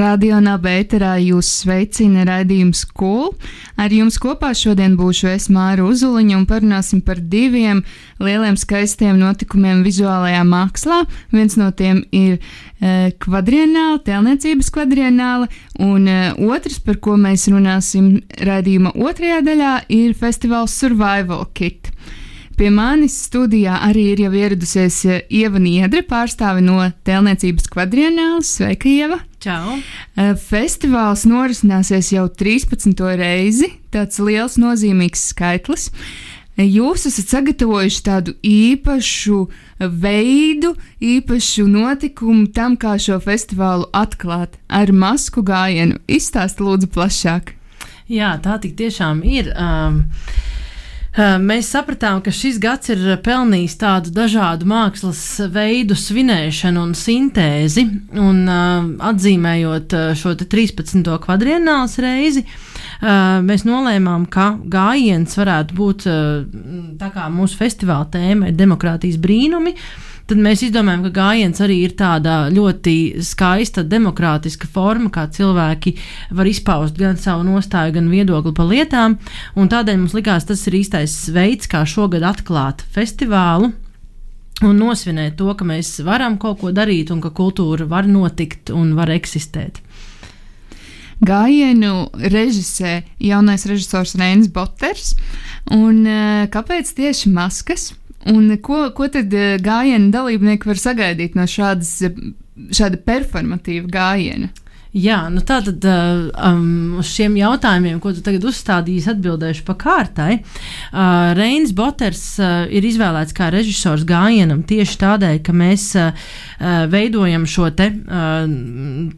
Radio Nabērā jūs sveicina raidījums Kul. Ar jums kopā šodien būšu es Māra Uzuliņa un parunāsim par diviem lieliem skaistiem notikumiem vizuālajā mākslā. Viens no tiem ir e, kvadrienāla, tēlniecības kvadrienāla, un e, otrs, par ko mēs runāsim raidījuma otrajā daļā, ir festivāls Survival Kit. Pie manis studijā arī ir ieradusies e, Ieva Niedre, pārstāve no Tēlniecības kvadrienālas. Sveika, Ieva! Čau! E, festivāls norisināsies jau 13. reizi. Tāds liels, nozīmīgs skaitlis. E, jūs esat sagatavojuši tādu īpašu veidu, īpašu notikumu tam, kā šo festivālu atklāt ar masku gājienu. Izstāstiet, lūdzu, plašāk. Jā, tā tik tiešām ir. Um, Mēs sapratām, ka šis gads ir pelnījis tādu dažādu mākslas veidu svinēšanu un sintēzi, un uh, atzīmējot šo 13. kvadrienāls reizi, uh, mēs nolēmām, ka gājiens varētu būt uh, tā kā mūsu festivāla tēma ir demokrātijas brīnumi. Uh, tad mēs izdomājam, ka gājiens arī ir tāda ļoti skaista, demokrātiska forma, kā cilvēki var izpaust gan savu nostāju, gan viedokli par lietām. Tādēļ mums likās, tas ir īstais veids, kā šogad atklāt festivālu. Un nosvinēt to, ka mēs varam kaut ko darīt, un ka kultūra var notikt un var eksistēt. Gājienu režisē jaunais režisors Reinis Boters. Un, eh, kāpēc tieši maskas? Un ko, ko tad eh, gājiena dalībnieki var sagaidīt no šādas, šāda performatīva gājiena? Jā, nu tā tad um, uz šiem jautājumiem, ko tu tagad uzstādīsi, atbildēšu pa kārtai. Uh, Reinis Boters uh, ir izvēlēts kā režisors gājienam tieši tādēļ, ka mēs uh, veidojam šo te uh,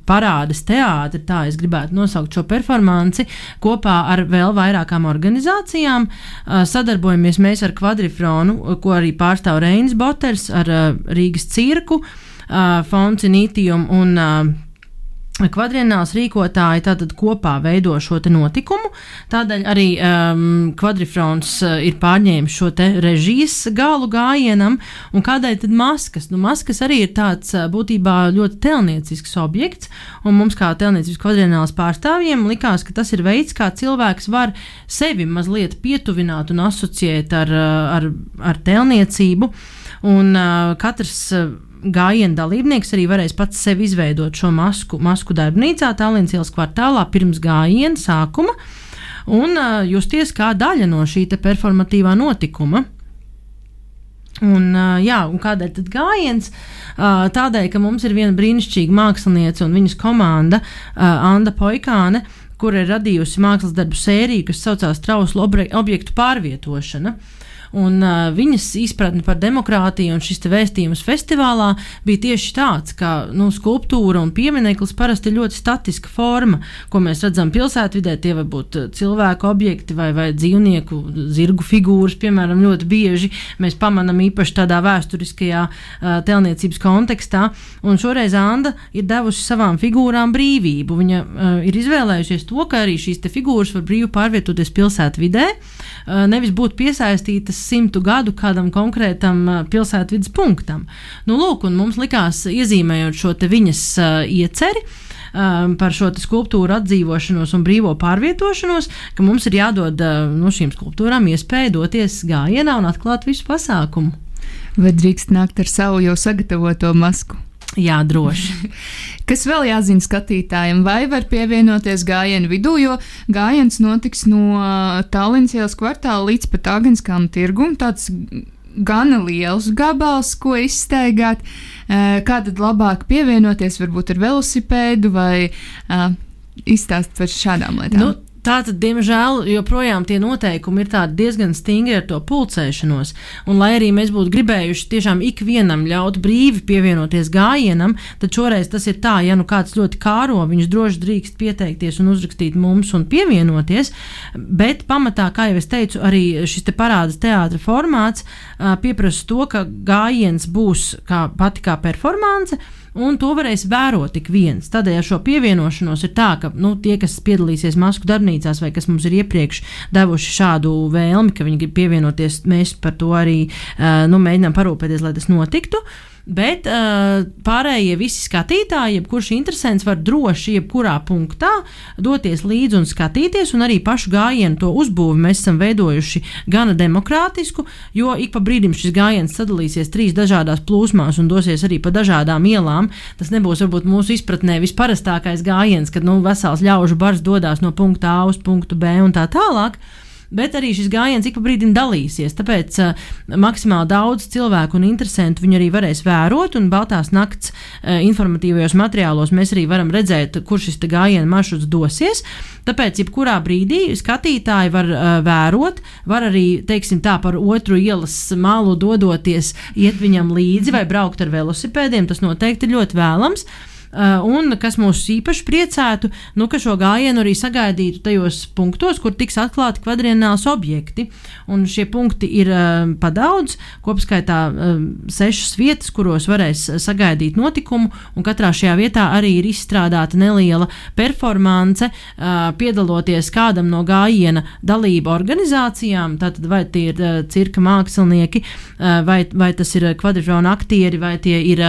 parādes teātri, tā es gribētu nosaukt šo performanci, kopā ar vēl vairākām organizācijām. Uh, sadarbojamies mēs ar Kvadrifronu, ko arī pārstāv Reinis Boters, ar uh, Rīgas cirku, uh, Fonci Nītijum un uh, Kvadrienāls rīkotāji tātad kopā veido šo notikumu. Tādēļ arī um, kvadrifrons uh, ir pārņēmis šo režijas galu gājienam. Un kādēļ tad maskas? Nu, maskas arī ir tāds uh, būtībā ļoti telniecisks objekts. Un mums, kā telniecības kvadrienāls pārstāvjiem, likās, ka tas ir veids, kā cilvēks var sevi mazliet pietuvināt un asociēt ar, uh, ar, ar telniecību. Un uh, katrs. Uh, gājiena dalībnieks arī varēs pats sev izveidot šo masku, masku darbnīcā, Tallinas ielas kvartālā pirms gājiena sākuma un uh, justies kā daļa no šī performatīvā notikuma. Un, uh, jā, un kādēļ tad gājiens? Uh, tādēļ, ka mums ir viena brīnišķīga māksliniece un viņas komanda, uh, Anna Poikāne, kur ir radījusi mākslas darbu sēriju, kas saucās Trauslu objektu pārvietošana. Uh, Un uh, viņas izpratne par demokrātiju un šis vēstījums festivālā bija tieši tāds, ka nu, skulptūra un piemineklis parasti ir ļoti statiska forma, ko mēs redzam pilsētvidē. Tie var būt cilvēku objekti vai, vai dzīvnieku, zirgu figūras, piemēram, ļoti bieži mēs pamanām īpaši tādā vēsturiskajā uh, telniecības kontekstā. Un šoreiz Anna ir devusi savām figūrām brīvību. Viņa uh, ir izvēlējusies to, ka arī šīs figūras var brīvi pārvietoties pilsētvidē, uh, nevis būt piesaistītas simtu gadu kādam konkrētam pilsētvidas punktam. Nu, lūk, un mums likās, iezīmējot šo viņas uh, ieceri, um, par šo skulptūru atdzīvošanos un brīvo pārvietošanos, ka mums ir jādod uh, no šīm skulptūrām iespēja doties gājienā un atklāt visu pasākumu. Vai drīkst nākt ar savu jau sagatavoto masku? Jā, droši. Kas vēl jāzina skatītājiem, vai var pievienoties gājienu vidū, jo gājiens notiks no Tallinas ielas kvartāla līdz pat Agenskām tirgum. Tāds gana liels gabals, ko izstaigāt. Kā tad labāk pievienoties, varbūt ar velosipēdu vai uh, izstāst par šādām lietām? Nu, Tātad, diemžēl, joprojām tie noteikumi ir diezgan stingri ar to pulcēšanos. Un, lai arī mēs būtu gribējuši tiešām ikvienam ļaut brīvi pievienoties gājienam, tad šoreiz tas ir tā, ja nu kāds ļoti kāro, viņš droši drīkst pieteikties un uzrakstīt mums un pievienoties. Bet pamatā, kā jau es teicu, arī šis te parādas teātra formāts pieprasa to, ka gājiens būs kā pati kā performance un to varēs vērot tik viens. Tādēļ ar šo pievienošanos ir tā, ka nu, tie, kas piedalīsies masku darbnīcās vai kas mums ir iepriekš devuši šādu vēlmi, ka viņi grib pievienoties, mēs par to arī uh, nu, mēģinām parūpēties, lai tas notiktu. Uh, Bet uh, pārējie visi skatītāji, jebkurš interesants, var droši jebkurā punktā doties līdzi un skatīties, un arī pašu gājienu to uzbūvi mēs esam veidojuši gana demokrātisku, jo ik pa brīdim šis gājiens sadalīsies trīs dažādās plūsmās un dosies arī pa dažādām ielām. Tas nebūs varbūt mūsu izpratnē visparastākais gājiens, kad nu, vesels ļaužu bars dodas no punkta A uz punktu B un tā tālāk bet arī šis gājiens ik pa brīdim dalīsies. Tāpēc uh, maksimāli daudz cilvēku un interesantu viņi arī varēs vērot, un Baltās nakts uh, informatīvajos materiālos mēs arī varam redzēt, kur šis gājiena maršruts dosies. Tāpēc, jebkurā brīdī skatītāji var uh, vērot, var arī, teiksim, tā par otru ielas malu dodoties, iet viņam līdzi vai braukt ar velosipēdiem. Tas noteikti ir ļoti vēlams. Uh, un kas mūs īpaši priecētu, nu, ka šo gājienu arī sagaidītu tajos punktos, kur tiks atklāti kvadrienāls objekti. Un šie punkti ir uh, pa daudz, kopskaitā uh, sešas vietas, kuros varēs sagaidīt notikumu, un katrā šajā vietā arī ir izstrādāta neliela performance, piedaloties kādam no gājiena dalību organizācijām, tātad vai tie ir cirka mākslinieki, vai, vai tas ir kvadrifrona aktieri, vai tie ir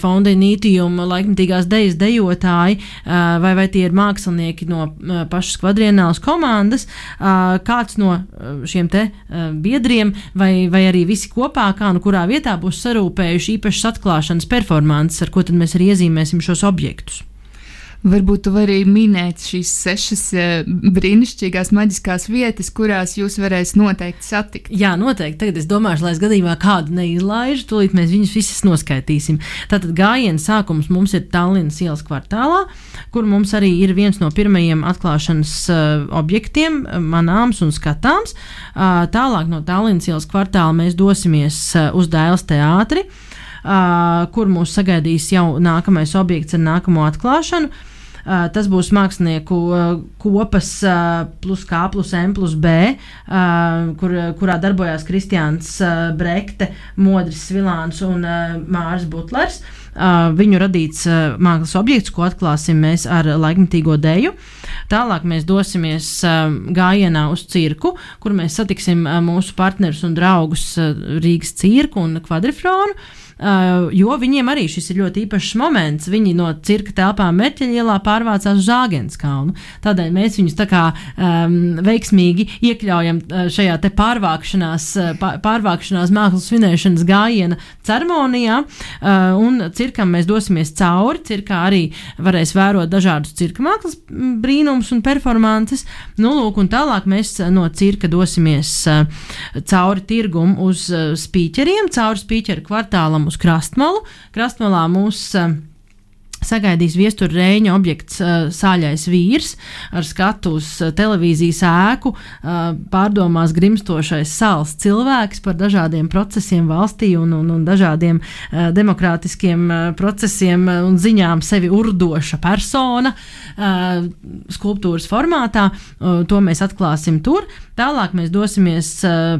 fonda nītījuma laikmetīgi brīvprātīgās dejas dejotāji, vai, vai tie ir mākslinieki no pašas kvadrienālas komandas, kāds no šiem te biedriem, vai, vai arī visi kopā, kā nu kurā vietā būs sarūpējuši īpašas atklāšanas performances, ar ko tad mēs arī iezīmēsim šos objektus. Varbūt tu vari minēt šīs sešas uh, brīnišķīgās maģiskās vietas, kurās jūs varēsiet noteikti satikt. Jā, noteikti. Tagad es domāju, lai es gadījumā kādu neizlaižu, tūlīt mēs viņus visus noskaitīsim. Tātad gājiena sākums mums ir Tallinas ielas kvartālā, kur mums arī ir viens no pirmajiem atklāšanas uh, objektiem, manāms un skatāms. Uh, tālāk no Tallinas ielas kvartāla mēs dosimies uh, uz Dēls teātri. Uh, kur mūs sagaidīs jau nākamais objekts ar nākamo atklāšanu. Uh, tas būs mākslinieku uh, kopas uh, plus K plus M plus B, kur, kurā darbojās Kristiāns Brekte, Modris Svilāns un Mārs Butlers. Viņu radīts mākslas objekts, ko atklāsim mēs ar laikmatīgo deju. Tālāk mēs dosimies gājienā uz cirku, kur mēs satiksim mūsu partnerus un draugus Rīgas cirku un kvadrifronu. Uh, jo viņiem arī šis ir ļoti īpašs moments. Viņi no cirka telpām Merķeļielā pārvācās uz Zāģens kalnu. Tādēļ mēs viņus tā kā um, veiksmīgi iekļaujam šajā te pārvākšanās, pārvākšanās mākslas svinēšanas gājiena ceremonijā. Uh, un cirkam mēs dosimies cauri. Cirkā arī varēs vērot dažādus cirka mākslas brīnums un performances. Nu, lūk, un tālāk mēs no cirka dosimies uh, cauri tirgumu uz uh, spīķeriem, cauri spīķeru kvartālam uz Krastmalu. Krastmalā mūs sagaidīs viestura rēņa objekts uh, Sāļais vīrs ar skatu uz uh, televīzijas ēku, uh, pārdomās grimstošais sāls cilvēks par dažādiem procesiem valstī un, un, un dažādiem demokrātiskiem procesiem un ziņām sevi urdoša persona skulptūras formātā. To mēs atklāsim tur. Tālāk mēs dosimies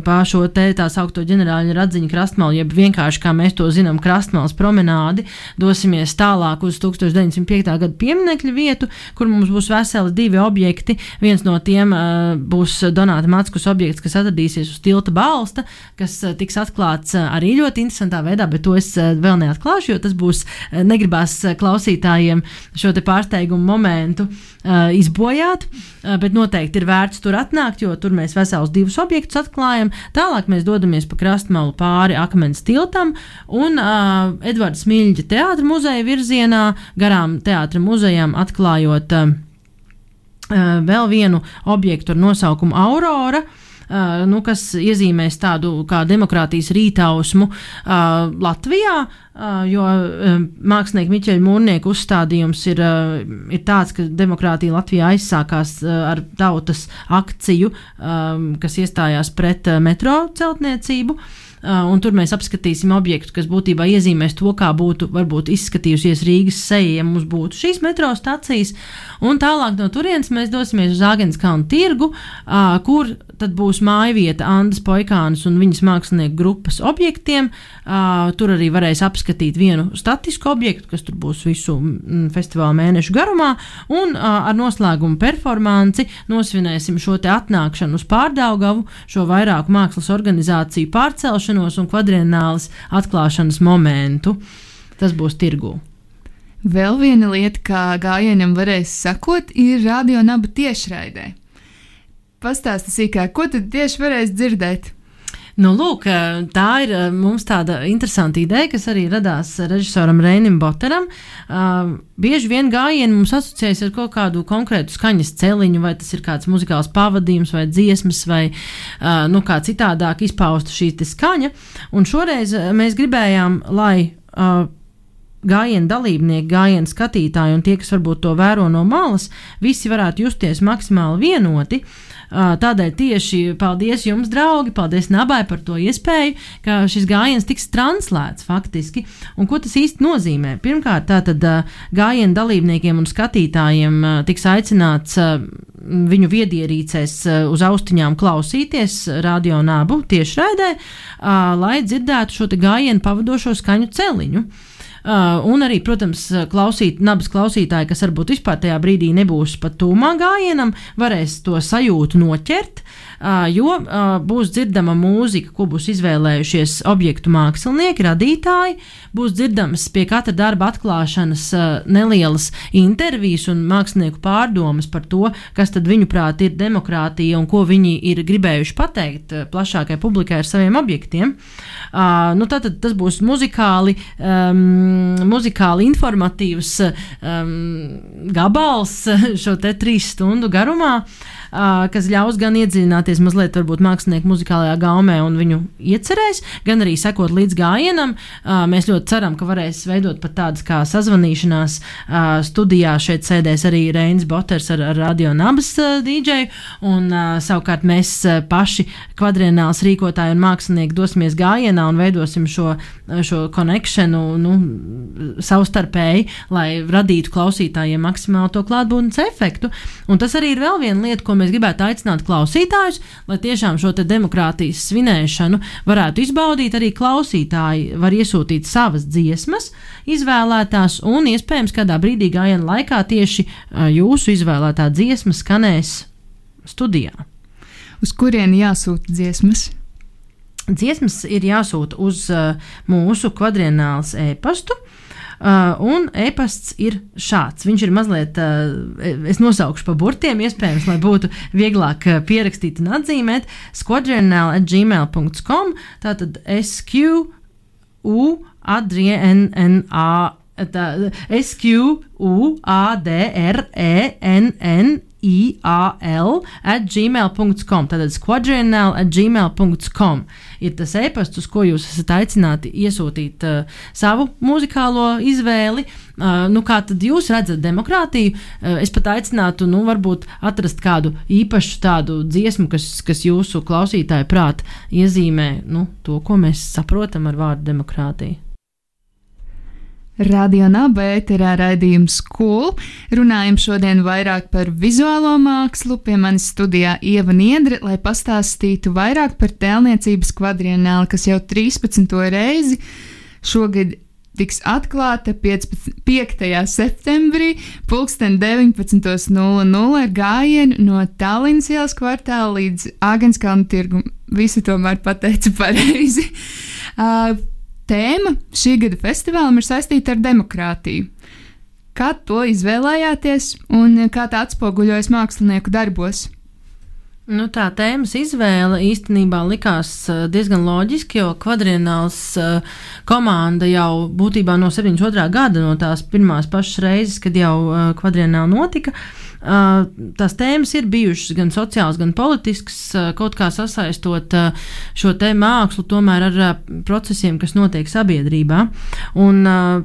pa šo te tā saukto ģenerāļa radziņu krastmalu, jeb vienkārši, kā mēs to zinām, krastmalas promenādi. Dosimies tālāk uz 1905. gada pieminiekļu vietu, kur mums būs veseli divi objekti. Viens no tiem uh, būs Donāta Matskus objekts, kas atradīsies uz tilta balsta, kas uh, tiks atklāts uh, arī ļoti interesantā veidā, bet to es uh, vēl neatklāšu, jo tas būs uh, negribās uh, klausītājiem šo te pārsteigumu momentu uh, izbojāt, uh, bet noteikti ir vērts tur atnākt, jo tur mēs vesels divus objektus atklājam. Tālāk mēs dodamies pa krastmalu pāri akmens tiltam un uh, Edvards Miļģa teātra muzeja virzienā, garām teātra muzejām atklājot uh, vēl vienu objektu ar nosaukumu Aurora. uh, nu, kas iezīmēs tādu kā demokrātijas rītausmu uh, Latvijā. Uh, jo uh, mākslinieka Miķeļa Mūrnieka uzstādījums ir, uh, ir tāds, ka demokrātija Latvijā aizsākās uh, ar tautas akciju, um, kas iestājās pret uh, metro celtniecību. Uh, un tur mēs apskatīsim objektu, kas būtībā iezīmēs to, kā būtu varbūt izskatījusies Rīgas seja, ja mums būtu šīs metro stācijas. Un tālāk no turienes mēs dosimies uz Zāgenskalnu tirgu, uh, kur tad būs mājvieta Andas Poikānas un viņas mākslinieku grupas objektiem. Uh, tur arī varēs apskatīt vienu statisku objektu, kas tur būs visu mm, festivāla mēnešu garumā, un ar noslēgumu performanci nosvinēsim šo te atnākšanu uz Pārdaugavu, šo vairāku mākslas organizāciju pārcelšanu atklāšanos un kvadrienālas atklāšanas momentu. Tas būs tirgū. Vēl viena lieta, kā gājienam varēs sakot, ir radio naba tiešraidē. Pastāsti sīkāk, ko tad tieši varēs dzirdēt? Nu, lūk, tā ir mums tāda interesanta ideja, kas arī radās režisoram Reinim Boteram. Uh, bieži vien gājieni mums asociējas ar kaut kādu konkrētu skaņas celiņu, vai tas ir kāds muzikāls pavadījums, vai dziesmas, vai uh, nu, kā citādāk izpausta šī skaņa. Un šoreiz mēs gribējām, lai. Uh, gājienu dalībnieki, gājienu skatītāji un tie, kas varbūt to vēro no malas, visi varētu justies maksimāli vienoti. Uh, Tādēļ tieši paldies jums, draugi, paldies Nabai par to iespēju, ka šis gājiens tiks translēts faktiski. Un ko tas īsti nozīmē? Pirmkārt, tātad gājienu dalībniekiem un skatītājiem tiks aicināts viņu viedierīcēs uz austiņām klausīties radio nābu tiešraidē, lai dzirdētu šo gājienu pavadošo skaņu celiņu. Uh, un arī, protams, klausīt, nabas klausītāji, kas varbūt vispār tajā brīdī nebūs pat tūmā gājienam, varēs to sajūtu noķert. Uh, jo būs dzirdama mūzika, ko būs izvēlējušies objektu mākslinieki, radītāji. Būs dzirdamas pie katra darba atklāšanas nelielas intervijas un mākslinieku pārdomas par to, kas tad viņuprāt ir demokrātija un ko viņi ir gribējuši pateikt plašākai publikai ar saviem objektiem. Uh, nu, tātad tas būs muzikāli, um, muzikāli informatīvs um, gabals šo te trīs stundu garumā. Uh, kas ļaus gan iedziļināties mazliet varbūt mākslinieku muzikālajā gaumē un viņu iecerēs, gan arī sekot līdz gājienam. Mēs ļoti ceram, ka varēs veidot pat tādas kā sazvanīšanās studijā. Šeit sēdēs arī Reinis Boters ar, ar Radio Nabas dīdžeju, un savukārt mēs paši kvadrienāls rīkotāji un mākslinieki dosimies gājienā un veidosim šo, šo konekšanu nu, savstarpēji, lai radītu klausītājiem maksimāli to klātbūtnes efektu. Un tas arī ir vēl viena lieta, ko mēs gribētu aicināt klausītājus, lai tiešām šo demokrātijas svinēšanu varētu izbaudīt. Arī klausītāji var iesūtīt savas dziesmas, izvēlētās, un iespējams, kādā brīdī gājienā laikā tieši jūsu izvēlētā dziesma skanēs studijā. Uz kurieni jāsūta dziesmas? Dziesmas ir jāsūta uz uh, mūsu kvadrienāls e-pastu. Uh, Uh, un e-pasts ir šāds. Viņš ir mazliet, uh, es nosaukšu pa burtiem, iespējams, lai būtu vieglāk uh, pierakstīt un atzīmēt. squadrional.gmail.com Tātad SQ, U, Adrienna. SQ, U, A, D, R, E, N, N, IAL at gmail.com. Tātad squadrienal at gmail.com ir tas e-pasts, uz ko jūs esat aicināti iesūtīt uh, savu muzikālo izvēli. Uh, nu, kā tad jūs redzat demokrātiju? Uh, es pat aicinātu, nu, varbūt atrast kādu īpašu tādu dziesmu, kas, kas jūsu klausītāju prāt iezīmē nu, to, ko mēs saprotam ar vārdu demokrātija. Radio Naba ēterā raidījums Cool. Runājam šodien vairāk par vizuālo mākslu. Pie manis studijā Ieva Niedre, lai pastāstītu vairāk par tēlniecības kvadrienāli, kas jau 13. reizi šogad tiks atklāta 15, 5. septembrī, 19.00 ar gājienu no Tallinas ielas kvartāla līdz Āgenskalnu tirgu. Visu tomēr pateicu pareizi. Uh, Tēma šī gada festivālam ir saistīta ar demokrātiju. Kā to izvēlējāties un kā tā atspoguļojas mākslinieku darbos? Nu, tā tēmas izvēle īstenībā likās diezgan loģiski, jo kvadrināls komanda jau būtībā no 72. gada, no tās pirmās pašas reizes, kad jau kvadrināla notika, tās tēmas ir bijušas gan sociālas, gan politiskas, kaut kā sasaistot šo te mākslu tomēr ar procesiem, kas notiek sabiedrībā. Un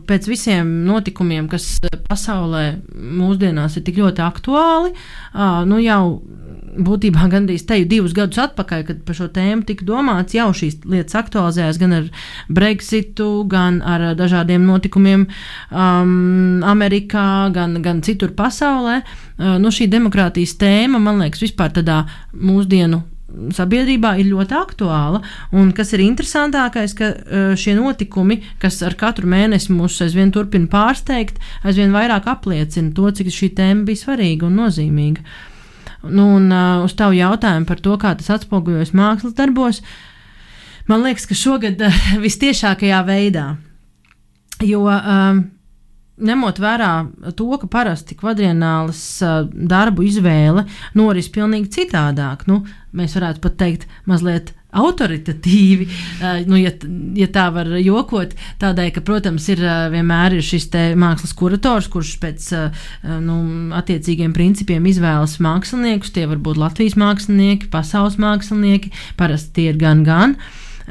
pēc visiem notikumiem, kas pasaulē mūsdienās ir tik ļoti aktuāli, nu jau būtībā gandrīz teju divus gadus atpakaļ, kad par šo tēmu tika domāts, jau šīs lietas aktualizējās gan ar Brexitu, gan ar dažādiem notikumiem um, Amerikā, gan, gan citur pasaulē. Uh, nu, šī demokrātijas tēma, man liekas, vispār tādā mūsdienu sabiedrībā ir ļoti aktuāla. Un kas ir interesantākais, ka šie notikumi, kas ar katru mēnesi mūs aizvien turpina pārsteigt, aizvien vairāk apliecina to, cik šī tēma bija svarīga un nozīmīga. Nu, un uh, uz tavu jautājumu par to, kā tas atspoguļojas mākslas darbos, man liekas, ka šogad uh, vistiešākajā veidā. Jo um, ņemot vērā to, ka parasti kvadrienālas uh, darbu izvēle noris pilnīgi citādāk, nu, mēs varētu pat teikt, mazliet autoritatīvi, uh, nu, ja, ja tā var jokot, tādēļ, ka, protams, ir uh, vienmēr ir šis mākslas kurators, kurš pēc uh, nu, attiecīgiem principiem izvēlas māksliniekus. Tie var būt Latvijas mākslinieki, pasaules mākslinieki, parasti tie ir gan gan.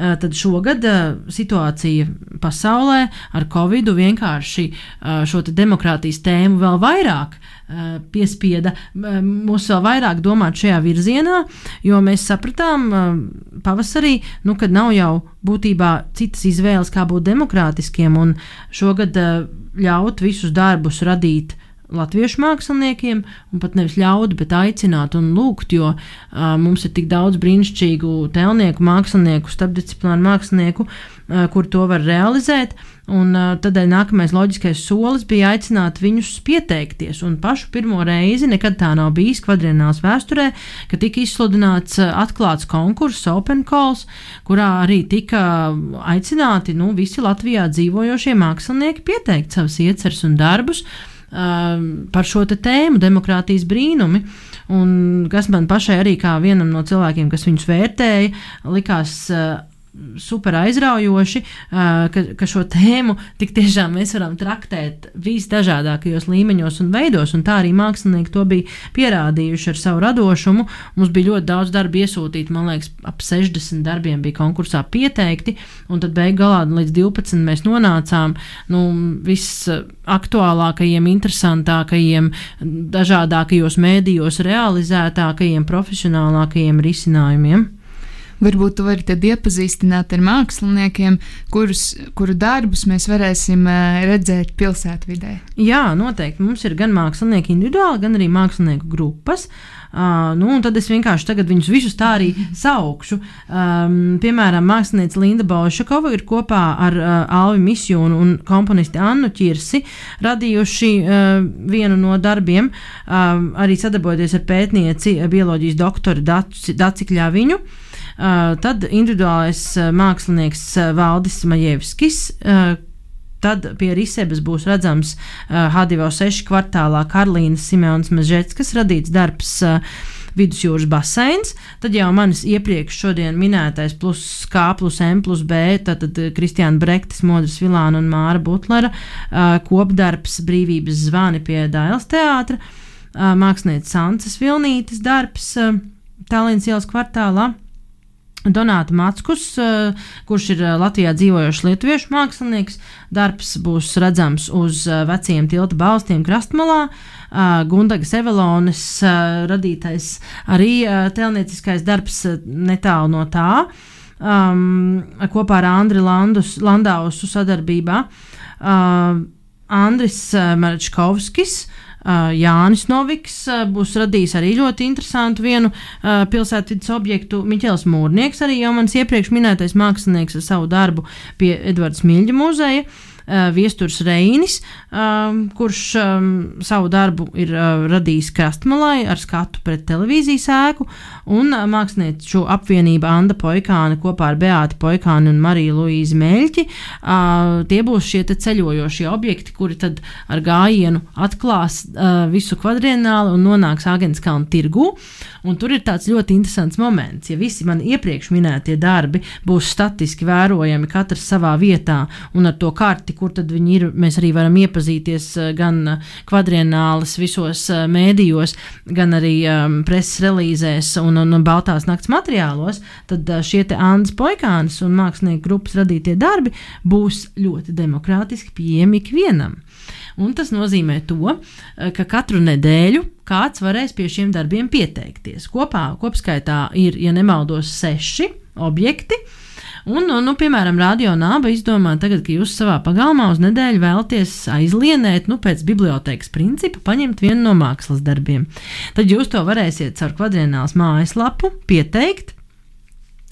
Tad šogad situācija pasaulē ar Covid vienkārši šo demokrātijas tēmu vēl vairāk Eh, piespieda eh, mūs vēl vairāk domāt šajā virzienā, jo mēs sapratām eh, pavasarī, nu, ka nav jau būtībā citas izvēles, kā būt demokrātiskiem, un šogad ļaut visus darbus radīt latviešu māksliniekiem, un pat nevis ļaut, bet aicināt un lūgt, jo uh, mums ir tik daudz brīnišķīgu tēlnieku, mākslinieku, starpdisciplināru mākslinieku, uh, kur to var realizēt. Un, uh, tādēļ nākamais loģiskais solis bija aicināt viņus pieteikties. Un pašu pirmo reizi, nekad tā nav bijis kvadrināls vēsturē, ka tika izsludināts uh, atklāts konkurss, Open Calls, kurā arī tika aicināti nu, visi Latvijā dzīvojošie mākslinieki pieteikt savus ieceres un darbus. Um, par šo tēmu, demokrātijas brīnumi. Un kas man pašai arī kā vienam no cilvēkiem, kas viņus vērtēja, likās uh, super aizraujoši, ka, ka šo tēmu tik tiešām mēs varam traktēt visdažādākajos līmeņos un veidos, un tā arī mākslinieki to bija pierādījuši ar savu radošumu. Mums bija ļoti daudz darbu iesūtīt, man liekas, ap 60 darbiem bija konkursā pieteikti, un tad beig galā līdz 12 mēs nonācām nu, visaktuālākajiem, interesantākajiem, dažādākajos mēdījos realizētākajiem, profesionālākajiem risinājumiem. Varbūt tu vari tad iepazīstināt ar māksliniekiem, kurus, kuru darbus mēs varēsim redzēt pilsētvidē. Jā, noteikti. Mums ir gan mākslinieki individuāli, gan arī mākslinieku grupas. Uh, nu, tad es vienkārši viņus visus tā arī saukšu. Um, piemēram, mākslinieca Linda Bolšakova ir kopā ar uh, Alvi Misjonu un komponisti Annu Čirsi radījuši uh, vienu no darbiem, uh, arī sadarbojoties ar pētnieci bioloģijas doktoru Daci Kļaviņu. Uh, Uh, tad individuālais uh, mākslinieks uh, Valdis Majevskis. Tad pie Risebas būs redzams uh, H2O6 kvartālā Karolīnas Simeons Mežetskas radīts darbs uh, vidusjūras baseins. Tad jau manis iepriekš minētais plus K plus M plus B, tad, tad Kristiāna Brektis, Modris Vilāna un Māra Butlera uh, kopdarbs brīvības zvani pie Dailas teātra, uh, mākslinieca Sances Vilnītes darbs uh, Tallinas ielas kvartālā. Donāta Matskus, eh, kurš ir eh, Latvijā dzīvojošs lietuviešu mākslinieks. Darbs būs redzams uz eh, veciem tilta balstiem krastmalā. Gundagas Evelonas radītais arī telnieciskais darbs netālu no tā, um, kopā ar Andri Landus, Landausu sadarbībā. Uh, Andris Marčkovskis, uh, Uh, Jānis Noviks uh, būs radījis arī ļoti interesantu vienu uh, pilsētvidas objektu. Miķels Mūrnieks arī jau mans iepriekš minētais mākslinieks ar savu darbu pie Edvards Miļģa muzeja. Viesturs Reinis, kurš savu darbu ir radījis krastmalai ar skatu pret televīzijas ēku, un mākslinieču apvienība Anda Poikāne kopā ar Beāti Poikāni un Mariju Luīzi Meļķi. Uh, tie būs šie ceļojošie objekti, kuri tad ar gājienu atklās visu kvadrienālu un nonāks Agenskalnu tirgu. Un tur ir tāds ļoti interesants moments, ja visi man iepriekš minētie darbi būs statiski vērojami, katrs savā vietā, un ar to karti, kur tad viņi ir, mēs arī varam iepazīties eh, gan eh, kvadrienālas visos eh, mēdījos, gan arī um, preses relīzēs un, un, un Baltās nakts materiālos, tad šie te Andris Poikānis un mākslinieku grupas radītie darbi būs ļoti demokrātiski pieejami ikvienam. Un tas nozīmē to, ka katru nedēļu kāds varēs pie šiem darbiem pieteikties. Kopā, kopskaitā ir, ja nemaldos, seši objekti. Un, nu, nu, piemēram, Radio Nāba izdomā, tagad, ka jūs savā pagalmā uz nedēļu vēlaties aizlienēt, nu, pēc bibliotekas principa, paņemt vienu no mākslas darbiem. Tad jūs to varēsiet caur kvadrinālas mājaslapu pieteikt.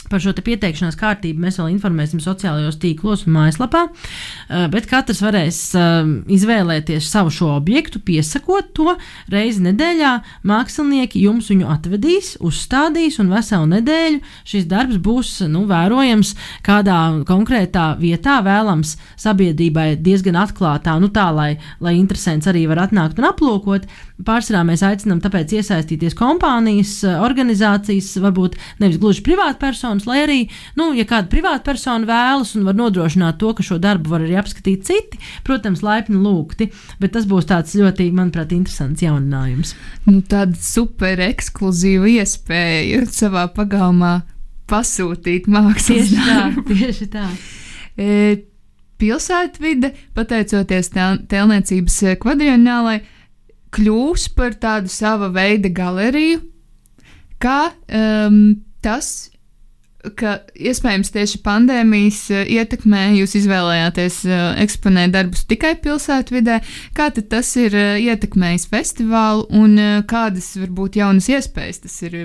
Par šo pieteikšanās kārtību mēs vēl informēsim sociālajos tīklos un mājaslapā, eh, bet katrs varēs eh, izvēlēties savu šo objektu, piesakot to reizi nedēļā. Mākslinieki jums viņu atvedīs, uzstādīs, un veselu nedēļu šis darbs būs nu, vērojams kādā konkrētā vietā, vēlams sabiedrībai diezgan atklātā, nu tā, lai, lai interesants arī var atnākt un aplūkot. Pārsvarā mēs aicinām tāpēc iesaistīties kompānijas, eh, organizācijas, varbūt nevis gluži privātpersonas, lai arī, nu, ja kāda privātpersona vēlas un var nodrošināt to, ka šo darbu var arī apskatīt citi, protams, laipni lūgti, bet tas būs tāds ļoti, manuprāt, interesants jauninājums. Nu, tāda super ekskluzīva iespēja savā pagalmā pasūtīt mākslas tieši darbu. Tā, tieši tā. E, pilsētvide, pateicoties tēlniecības kvadrienālai, kļūs par tādu sava veida galeriju, kā um, tas, ka iespējams tieši pandēmijas uh, ietekmē. Jūs izvēlējāties uh, eksponēt darbus tikai pilsētvidē, kā tas ir uh, ietekmējis festivālu un kādas varbūt jaunas iespējas tas ir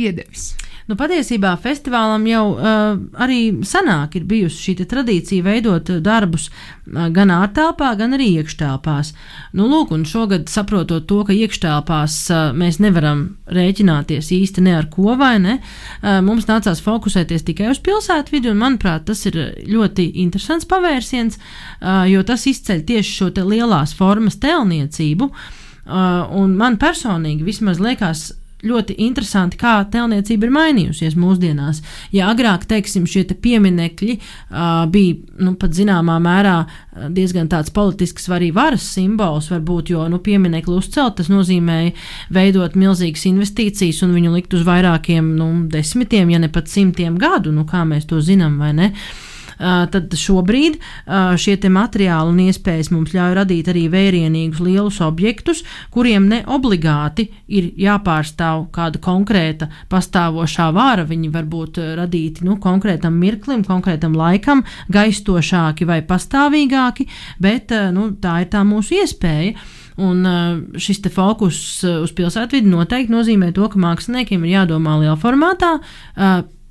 iedevis? Nu, patiesībā festivālam jau uh, arī senāk ir bijusi šī tradīcija veidot darbus uh, gan ārtelpā, gan arī iekštelpās. Nu, lūk, un šogad saprotot to, ka iekštelpās uh, mēs nevaram rēķināties īsti ne ar ko vai ne, uh, mums nācās fokusēties tikai uz pilsētu vidi, un manuprāt, tas ir ļoti interesants pavērsiens, uh, jo tas izceļ tieši šo lielās formas telniecību. Uh, un man personīgi vismaz liekas, ļoti interesanti, kā tēlniecība ir mainījusies mūsdienās. Ja agrāk, teiksim, šie te pieminekļi uh, bija nu, pat zināmā mērā diezgan tāds politisks, arī varas simbols, varbūt, jo nu, pieminekli uzcelt, tas nozīmēja veidot milzīgas investīcijas un viņu likt uz vairākiem nu, desmitiem, ja ne pat simtiem gadu, nu, kā mēs to zinām, vai ne? Uh, tad šobrīd šie materiāli un iespējas mums ļauj radīt arī vērienīgus lielus objektus, kuriem ne obligāti ir jāpārstāv kāda konkrēta pastāvošā vāra. Viņi var būt radīti nu, konkrētam mirklim, konkrētam laikam, gaistošāki vai pastāvīgāki, bet nu, tā ir tā mūsu iespēja. Un šis fokus uz pilsētvidi noteikti nozīmē to, ka māksliniekiem ir jādomā lielā formātā,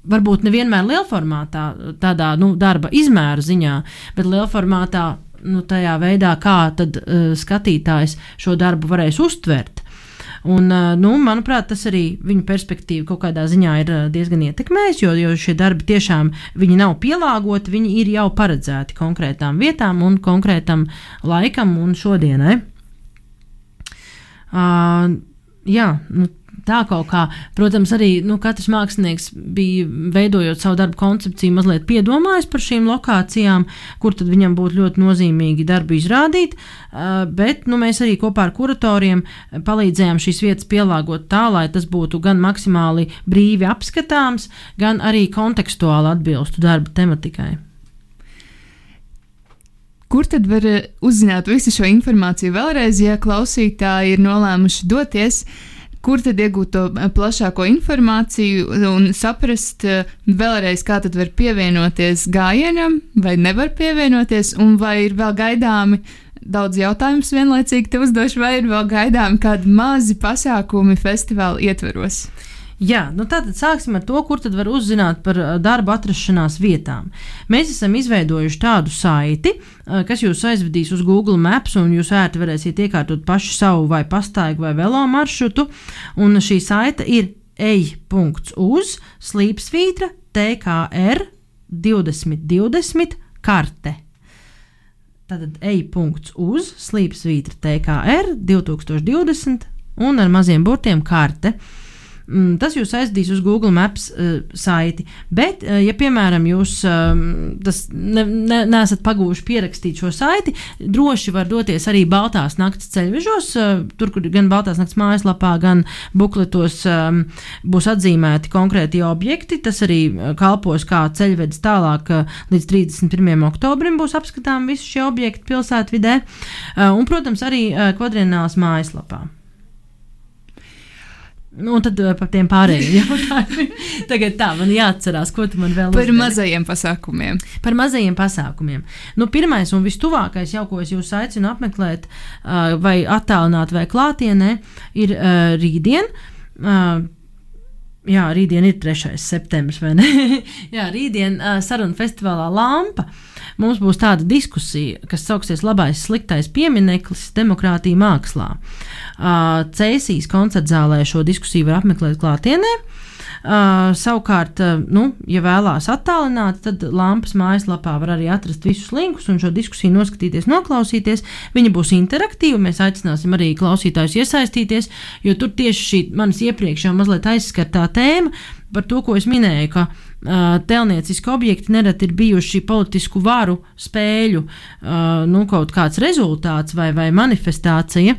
varbūt nevienmēr lielformātā, tādā nu, darba izmēra ziņā, bet lielformātā, nu, tajā veidā, kā tad uh, skatītājs šo darbu varēs uztvert. Un, uh, nu, manuprāt, tas arī viņu perspektīvu kaut kādā ziņā ir uh, diezgan ietekmējis, jo, jo šie darbi tiešām nav pielāgoti, viņi ir jau paredzēti konkrētām vietām un konkrētam laikam un šodienai. Uh, jā, nu, tā kaut kā, protams, arī nu, katrs mākslinieks bija veidojot savu darbu koncepciju, mazliet piedomājis par šīm lokācijām, kur tad viņam būtu ļoti nozīmīgi darbu izrādīt. Bet nu, mēs arī kopā ar kuratoriem palīdzējām šīs vietas pielāgot tā, lai tas būtu gan maksimāli brīvi apskatāms, gan arī kontekstuāli atbilstu darba tematikai. Kur tad var uzzināt visu šo informāciju vēlreiz, ja klausītāji ir nolēmuši doties uh, kur tad iegūt to eh, plašāko informāciju un saprast eh, vēlreiz, kā tad var pievienoties gājienam, vai nevar pievienoties, un vai ir vēl gaidāmi daudz jautājumus vienlaicīgi te uzdošu, vai ir vēl gaidāmi kādi mazi pasākumi festivāla ietveros. Jā, nu tātad sāksim ar to, kur tad var uzzināt par darba atrašanās vietām. Mēs esam izveidojuši tādu saiti, kas jūs aizvedīs uz Google Maps, un jūs ērti varēsiet iekārtot pašu savu vai pastaigu vai velo maršrutu. Un šī saita ir ej.uz slīpsvītra TKR 2020 karte. Tātad ej.uz slīpsvītra TKR 2020 un ar maziem burtiem karte. Mm, tas jūs aizdīs uz Google Maps uh, saiti. Bet, uh, ja, piemēram, jūs um, ne, ne, neesat pagūši pierakstīt šo saiti, droši var doties arī Baltās naktas ceļvežos, uh, tur, kur gan Baltās naktas mājaslapā, gan bukletos um, būs atzīmēti konkrēti objekti. Tas arī kalpos kā ceļvedis tālāk uh, līdz 31. oktobrim būs apskatām visi šie objekti pilsētvidē. Uh, un, protams, arī uh, kvadrināls mājaslapā. Nu, un tad uh, par tiem pārējiem jautājumiem. Tagad tā, man jāatcerās, ko tu man vēl par uzdari. mazajiem pasākumiem. Par mazajiem pasākumiem. Nu, pirmais un vistuvākais, jau ko es jūs aicinu apmeklēt, uh, vai attālināt, vai klātienē, ir uh, rītdien. Uh, Jā, rītdien ir 3. septembris, vai ne? jā, rītdien uh, sarunu festivālā Lampa. Mums būs tāda diskusija, kas sauksies Labais, sliktais piemineklis demokrātija mākslā. Uh, Cēsīs koncertzālē šo diskusiju var apmeklēt klātienē. Uh, savukārt, uh, nu, ja vēlās attālināt, tad Lampas mājaslapā var arī atrast visus linkus un šo diskusiju noskatīties, noklausīties. Viņa būs interaktīva. Mēs aicināsim arī klausītājus iesaistīties, jo tur tieši šī manas iepriekš jau mazliet aizskartā tēma par to, ko es minēju, ka uh, telnieciski objekti nereti ir bijuši politisku varu spēļu, uh, nu, kaut kāds rezultāts vai, vai manifestācija.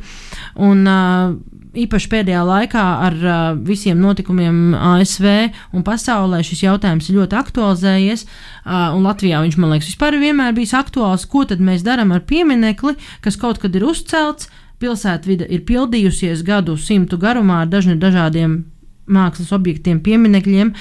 Un, uh, īpaši pēdējā laikā ar uh, visiem notikumiem ASV un pasaulē šis jautājums ir ļoti aktualizējies. Uh, un Latvijā viņš, man liekas, vispār vienmēr bijis aktuāls. Ko tad mēs darām ar pieminekli, kas kaut kad ir uzcelts? Pilsētvide ir pildījusies gadu simtu garumā ar dažni dažādiem mākslas objektiem, pieminekļiem,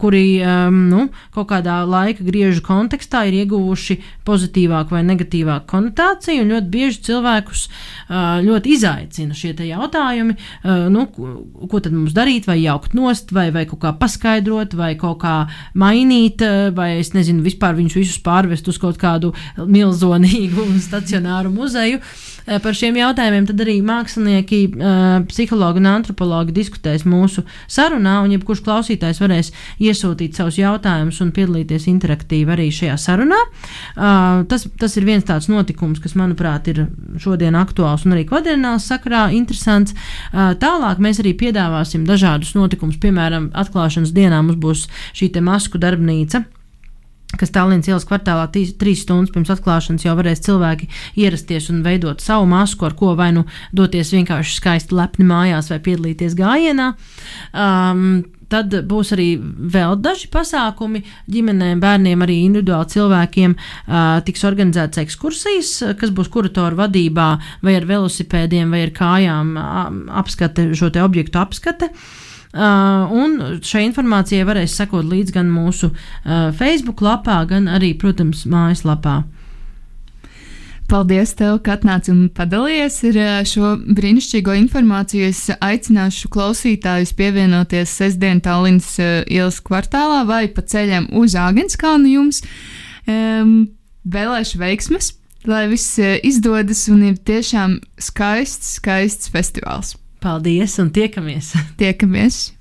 kuri um, nu, kaut kādā laika griežu kontekstā ir ieguvuši pozitīvāku vai negatīvāku konotāciju. Ļoti bieži cilvēkus uh, ļoti izaicina šie jautājumi, uh, nu, ko tad mums darīt, vai jaukt nost, vai, vai kaut kā paskaidrot, vai kaut kā mainīt, uh, vai es nezinu, vispār viņus visus pārvest uz kaut kādu milzonīgu stacionāru muzeju. Uh, par šiem jautājumiem tad arī mākslinieki, uh, psihologi un antropologi diskutēs mūsu sarunā, un jebkurš klausītājs varēs iesūtīt savus jautājumus un piedalīties interaktīvi arī šajā sarunā. Uh, tas, tas ir viens tāds notikums, kas, manuprāt, ir šodien aktuāls un arī kvadrināls sakarā interesants. Uh, tālāk mēs arī piedāvāsim dažādus notikumus, piemēram, atklāšanas dienā mums būs šī masku darbnīca kas Tallinas ielas kvartālā tīs, trīs stundas pirms atklāšanas jau varēs cilvēki ierasties un veidot savu masku, ar ko vai nu doties vienkārši skaisti lepni mājās vai piedalīties gājienā. Um, Tad būs arī vēl daži pasākumi ģimenēm, bērniem, arī individuāli cilvēkiem. Uh, tiks organizētas ekskursijas, kas būs kuratoru vadībā, vai ar velosipēdiem, vai ar kājām apskate, šo objektu apskate. Uh, un šai informācijai varēs sekot līdz gan mūsu uh, Facebook lapā, gan arī, protams, mājaslapā. Paldies, tev, ka atnāci un padalījies ar uh, šo brīnišķīgo informāciju. Es aicināšu klausītājus pievienoties sestdien Tallinas uh, ielas kvartālā vai pa ceļam uz Āgenskalnu jums. Um, vēlēšu veiksmes, lai viss uh, izdodas un ir tiešām skaists, skaists festivāls. Paldies un tiekamies! tiekamies!